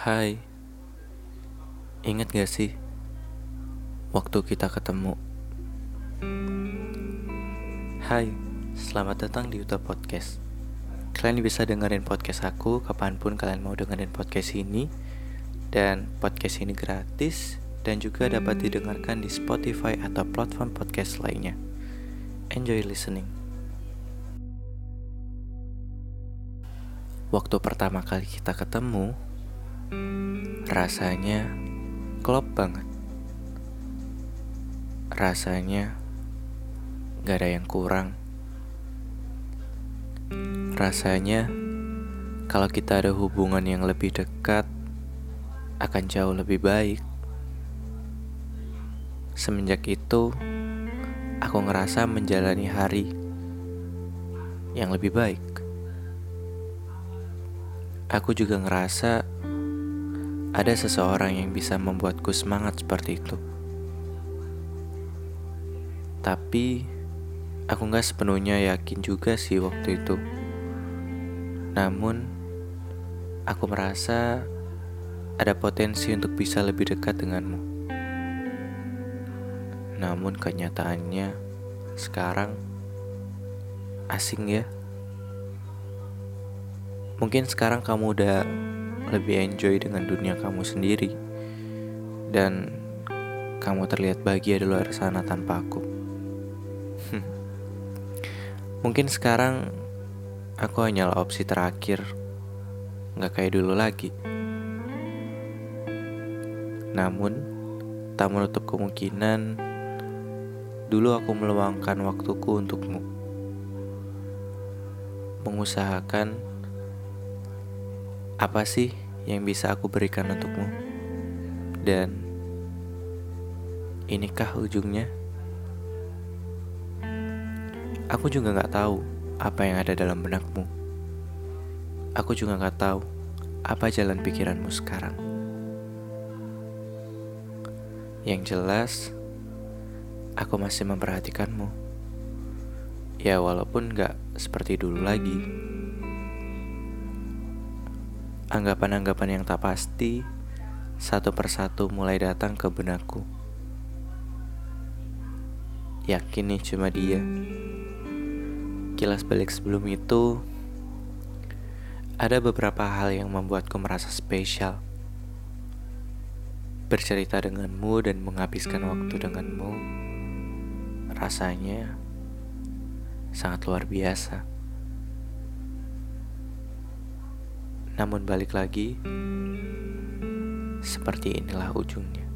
Hai, ingat gak sih waktu kita ketemu? Hai, selamat datang di Uta Podcast. Kalian bisa dengerin podcast aku kapan pun kalian mau dengerin podcast ini. Dan podcast ini gratis dan juga dapat didengarkan di Spotify atau platform podcast lainnya. Enjoy listening. Waktu pertama kali kita ketemu, Rasanya klop banget. Rasanya gak ada yang kurang. Rasanya kalau kita ada hubungan yang lebih dekat akan jauh lebih baik. Semenjak itu, aku ngerasa menjalani hari yang lebih baik. Aku juga ngerasa ada seseorang yang bisa membuatku semangat seperti itu. Tapi aku gak sepenuhnya yakin juga sih waktu itu. Namun aku merasa ada potensi untuk bisa lebih dekat denganmu. Namun kenyataannya sekarang asing ya. Mungkin sekarang kamu udah lebih enjoy dengan dunia kamu sendiri dan kamu terlihat bahagia di luar sana tanpa aku. Mungkin sekarang aku hanyalah opsi terakhir, nggak kayak dulu lagi. Namun, tak menutup kemungkinan dulu aku meluangkan waktuku untukmu. Mengusahakan apa sih yang bisa aku berikan untukmu? Dan inikah ujungnya? Aku juga gak tahu apa yang ada dalam benakmu. Aku juga gak tahu apa jalan pikiranmu sekarang. Yang jelas, aku masih memperhatikanmu. Ya walaupun gak seperti dulu lagi. Anggapan-anggapan yang tak pasti satu persatu mulai datang ke benakku. Yakin nih cuma dia. Kilas balik sebelum itu, ada beberapa hal yang membuatku merasa spesial. Bercerita denganmu dan menghabiskan waktu denganmu rasanya sangat luar biasa. Namun balik lagi, seperti inilah ujungnya.